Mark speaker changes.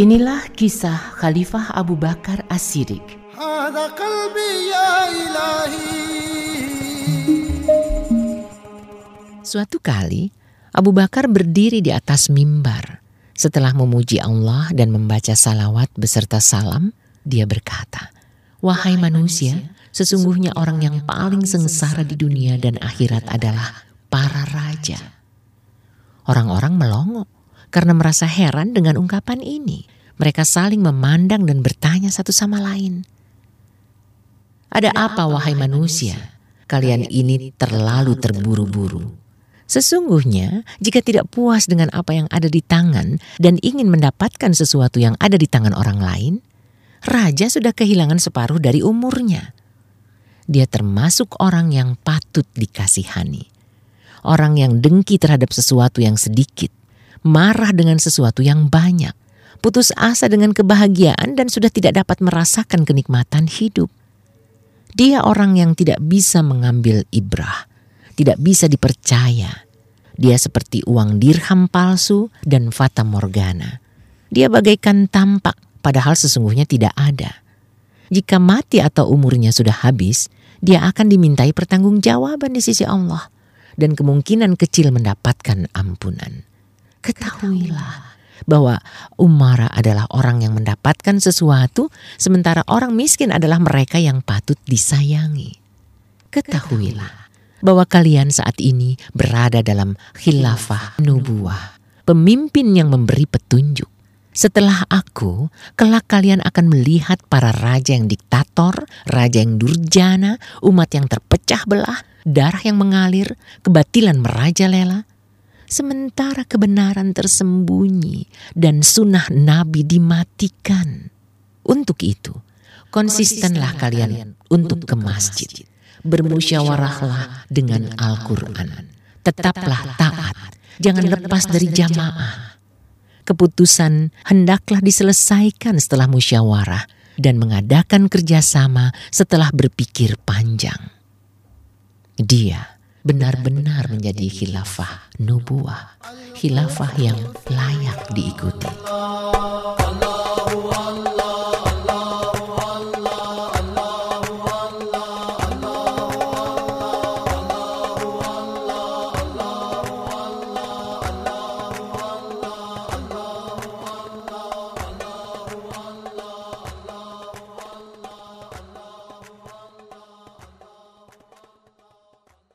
Speaker 1: Inilah kisah Khalifah Abu Bakar As-Siddiq. Suatu kali, Abu Bakar berdiri di atas mimbar. Setelah memuji Allah dan membaca salawat beserta salam, dia berkata, Wahai manusia, sesungguhnya orang yang paling sengsara di dunia dan akhirat adalah para raja. Orang-orang melongo karena merasa heran dengan ungkapan ini, mereka saling memandang dan bertanya satu sama lain. Ada apa wahai manusia? Kalian ini terlalu terburu-buru. Sesungguhnya, jika tidak puas dengan apa yang ada di tangan dan ingin mendapatkan sesuatu yang ada di tangan orang lain, raja sudah kehilangan separuh dari umurnya. Dia termasuk orang yang patut dikasihani, orang yang dengki terhadap sesuatu yang sedikit, marah dengan sesuatu yang banyak, putus asa dengan kebahagiaan dan sudah tidak dapat merasakan kenikmatan hidup. Dia orang yang tidak bisa mengambil ibrah, tidak bisa dipercaya. Dia seperti uang dirham palsu dan fata morgana. Dia bagaikan tampak padahal sesungguhnya tidak ada. Jika mati atau umurnya sudah habis, dia akan dimintai pertanggungjawaban di sisi Allah dan kemungkinan kecil mendapatkan ampunan. Ketahuilah bahwa umara adalah orang yang mendapatkan sesuatu, sementara orang miskin adalah mereka yang patut disayangi. Ketahuilah bahwa kalian saat ini berada dalam khilafah nubuah, pemimpin yang memberi petunjuk. Setelah aku, kelak kalian akan melihat para raja yang diktator, raja yang durjana, umat yang terpecah belah, darah yang mengalir, kebatilan merajalela, sementara kebenaran tersembunyi dan sunnah Nabi dimatikan. Untuk itu, konsistenlah kalian untuk ke masjid. Bermusyawarahlah dengan Al-Quran. Tetaplah taat, jangan lepas dari jamaah. Keputusan hendaklah diselesaikan setelah musyawarah dan mengadakan kerjasama setelah berpikir panjang. Dia benar-benar menjadi khilafah nubuah, khilafah yang layak diikuti.